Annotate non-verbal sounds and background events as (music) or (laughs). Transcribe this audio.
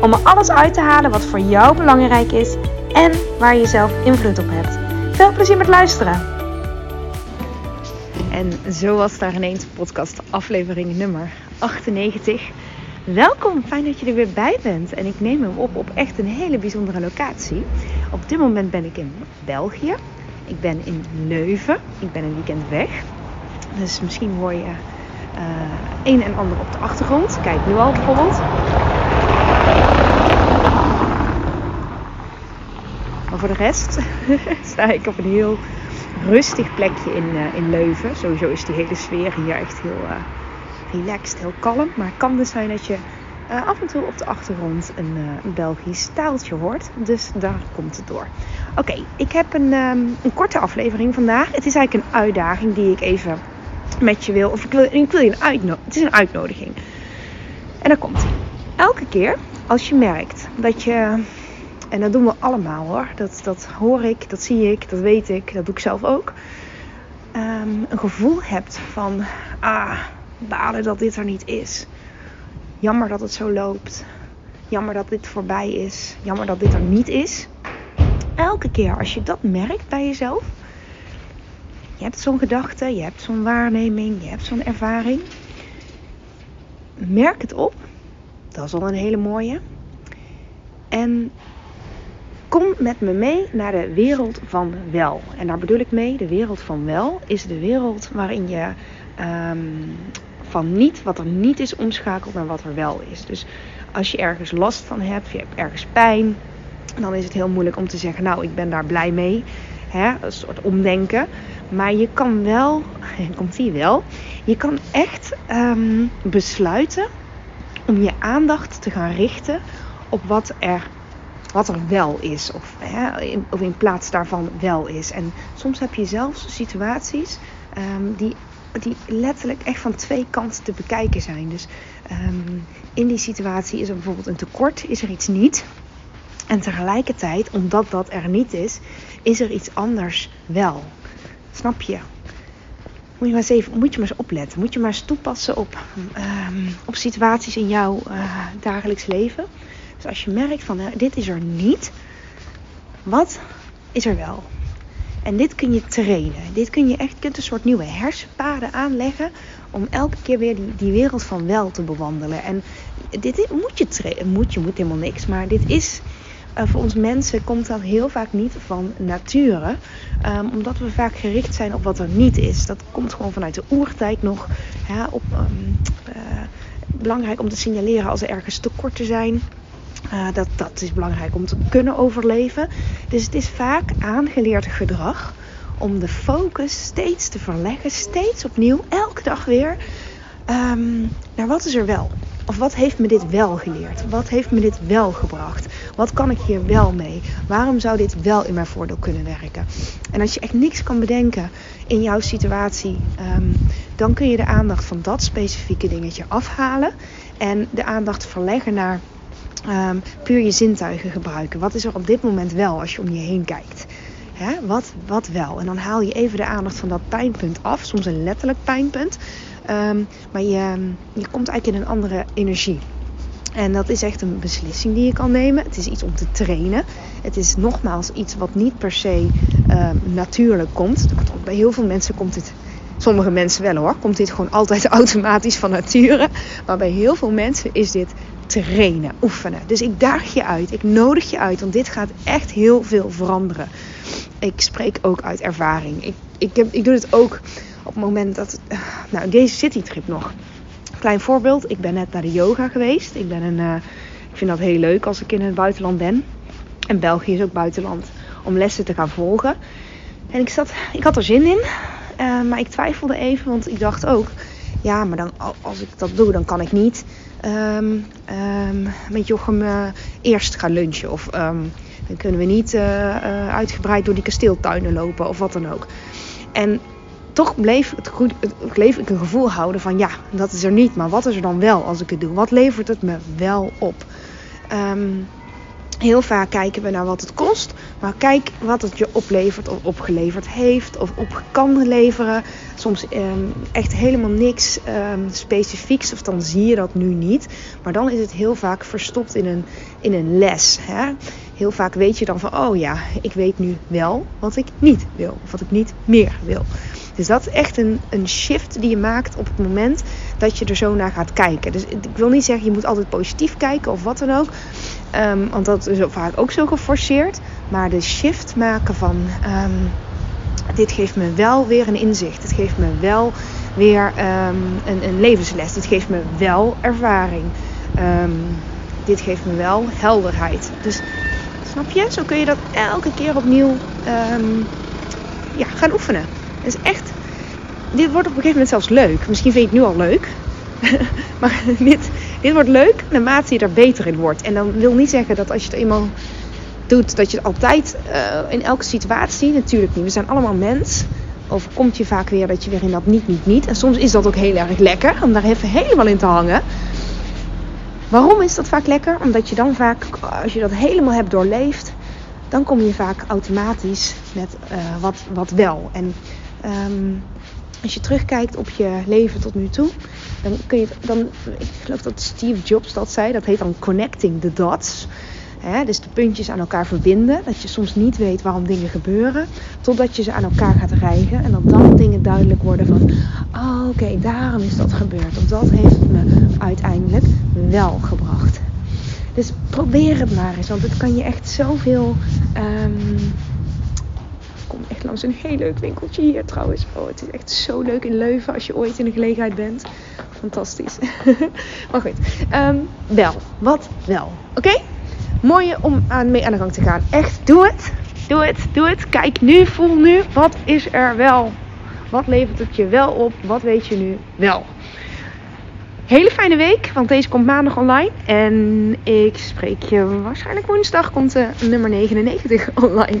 om er alles uit te halen wat voor jou belangrijk is en waar je zelf invloed op hebt. Veel plezier met luisteren! En zo was daar ineens podcast aflevering nummer 98. Welkom, fijn dat je er weer bij bent. En ik neem hem op op echt een hele bijzondere locatie. Op dit moment ben ik in België. Ik ben in Leuven. Ik ben een weekend weg. Dus misschien hoor je uh, een en ander op de achtergrond. Kijk nu al bijvoorbeeld. Voor de rest (laughs) sta ik op een heel rustig plekje in, uh, in Leuven. Sowieso is die hele sfeer hier echt heel uh, relaxed, heel kalm. Maar het kan dus zijn dat je uh, af en toe op de achtergrond een, Belgisch taaltje hoort. Dus daar komt het door. Oké, ik heb een, um, een korte aflevering vandaag. Het is eigenlijk een uitdaging die ik even met je wil. Of ik wil, ik wil je een uitnodiging. Het is een uitnodiging. En dan komt hij. Elke keer als je merkt dat je. En dat doen we allemaal hoor. Dat, dat hoor ik, dat zie ik, dat weet ik, dat doe ik zelf ook. Um, een gevoel hebt van. Ah, balen dat dit er niet is. Jammer dat het zo loopt. Jammer dat dit voorbij is. Jammer dat dit er niet is. Elke keer als je dat merkt bij jezelf. Je hebt zo'n gedachte, je hebt zo'n waarneming, je hebt zo'n ervaring. Merk het op. Dat is al een hele mooie. En kom met me mee naar de wereld van wel. En daar bedoel ik mee, de wereld van wel is de wereld waarin je um, van niet, wat er niet is, omschakelt naar wat er wel is. Dus als je ergens last van hebt, je hebt ergens pijn, dan is het heel moeilijk om te zeggen, nou, ik ben daar blij mee. Hè? Een soort omdenken. Maar je kan wel, en (laughs) komt hier wel, je kan echt um, besluiten om je aandacht te gaan richten op wat er, wat er wel is. Of, hè, in, of in plaats daarvan wel is. En soms heb je zelfs situaties um, die, die letterlijk echt van twee kanten te bekijken zijn. Dus um, in die situatie is er bijvoorbeeld een tekort, is er iets niet. En tegelijkertijd, omdat dat er niet is, is er iets anders wel. Snap je? Moet je maar eens, even, moet je maar eens opletten. Moet je maar eens toepassen op, um, op situaties in jouw uh, dagelijks leven. Als je merkt van uh, dit is er niet, wat is er wel? En dit kun je trainen. Dit kun je echt, kunt een soort nieuwe hersenpaden aanleggen om elke keer weer die, die wereld van wel te bewandelen. En dit, moet je trainen. Moet je, moet helemaal niks. Maar dit is uh, voor ons mensen komt dat heel vaak niet van nature. Um, omdat we vaak gericht zijn op wat er niet is. Dat komt gewoon vanuit de oertijd nog. Op, um, uh, belangrijk om te signaleren als er ergens tekorten zijn. Uh, dat, dat is belangrijk om te kunnen overleven. Dus het is vaak aangeleerd gedrag om de focus steeds te verleggen. Steeds opnieuw, elke dag weer. Um, naar wat is er wel? Of wat heeft me dit wel geleerd? Wat heeft me dit wel gebracht? Wat kan ik hier wel mee? Waarom zou dit wel in mijn voordeel kunnen werken? En als je echt niks kan bedenken in jouw situatie, um, dan kun je de aandacht van dat specifieke dingetje afhalen en de aandacht verleggen naar um, puur je zintuigen gebruiken. Wat is er op dit moment wel als je om je heen kijkt? Hè? Wat, wat wel? En dan haal je even de aandacht van dat pijnpunt af, soms een letterlijk pijnpunt. Um, maar je, je komt eigenlijk in een andere energie. En dat is echt een beslissing die je kan nemen. Het is iets om te trainen. Het is nogmaals iets wat niet per se uh, natuurlijk komt. Bij heel veel mensen komt dit, sommige mensen wel hoor, komt dit gewoon altijd (laughs) automatisch van nature. Maar bij heel veel mensen is dit trainen, oefenen. Dus ik daag je uit, ik nodig je uit, want dit gaat echt heel veel veranderen. Ik spreek ook uit ervaring. Ik, ik, heb, ik doe het ook op het moment dat. Nou, deze citytrip nog. Klein voorbeeld, ik ben net naar de yoga geweest. Ik, ben een, uh, ik vind dat heel leuk als ik in het buitenland ben. En België is ook buitenland om lessen te gaan volgen. En ik, zat, ik had er zin in, uh, maar ik twijfelde even, want ik dacht ook: ja, maar dan, als ik dat doe, dan kan ik niet um, met Jochem uh, eerst gaan lunchen. Of um, dan kunnen we niet uh, uitgebreid door die kasteeltuinen lopen of wat dan ook. En toch bleef, het goed, ik een gevoel houden van ja, dat is er niet. Maar wat is er dan wel als ik het doe? Wat levert het me wel op? Um, heel vaak kijken we naar wat het kost. Maar kijk wat het je oplevert of opgeleverd heeft of op kan leveren. Soms um, echt helemaal niks um, specifieks of dan zie je dat nu niet. Maar dan is het heel vaak verstopt in een, in een les. Hè? Heel vaak weet je dan van oh ja, ik weet nu wel wat ik niet wil. Of wat ik niet meer wil. Dus dat is echt een, een shift die je maakt op het moment dat je er zo naar gaat kijken. Dus ik wil niet zeggen je moet altijd positief kijken of wat dan ook. Um, want dat is vaak ook zo geforceerd. Maar de shift maken van um, dit geeft me wel weer een inzicht. Het geeft me wel weer um, een, een, levensles. Dit geeft me wel ervaring. dit geeft me wel helderheid. Dus snap je? Zo kun je dat elke keer opnieuw ja, gaan oefenen. Dus echt, dit wordt op een gegeven moment zelfs leuk. Misschien vind je het nu al leuk. (laughs) maar dit, dit wordt leuk naarmate je er beter in wordt. En dan wil niet zeggen dat als je het eenmaal doet, dat je het altijd uh, in elke situatie, natuurlijk niet. We zijn allemaal mens. Overkomt je vaak weer dat je weer in dat niet, niet, niet. En soms is dat ook heel erg lekker om daar even helemaal in te hangen. Waarom is dat vaak lekker? Omdat je dan vaak, als je dat helemaal hebt doorleefd, dan kom je vaak automatisch met uh, wat, wat wel. En um, als je terugkijkt op je leven tot nu toe, dan kun je dan, ik geloof dat Steve Jobs dat zei, dat heet dan connecting the dots. Dus de puntjes aan elkaar verbinden. Dat je soms niet weet waarom dingen gebeuren. Totdat je ze aan elkaar gaat rijgen. En dat dan dingen duidelijk worden van... Oh, oké, daarom is dat gebeurd. Of dat heeft me uiteindelijk wel gebracht. Dus probeer het maar eens. Want het kan je echt zoveel... Um, echt langs een heel leuk winkeltje hier trouwens. Oh, het is echt zo leuk in Leuven als je ooit in de gelegenheid bent. Fantastisch. (laughs) maar goed, um, wel. Wat wel. Oké? Mooie om aan, mee aan de gang te gaan. Echt, doe het. Doe het, doe het. Kijk nu, voel nu. Wat is er wel? Wat levert het je wel op? Wat weet je nu wel? Hele fijne week, want deze komt maandag online. En ik spreek je waarschijnlijk woensdag komt de nummer 99 (laughs) online.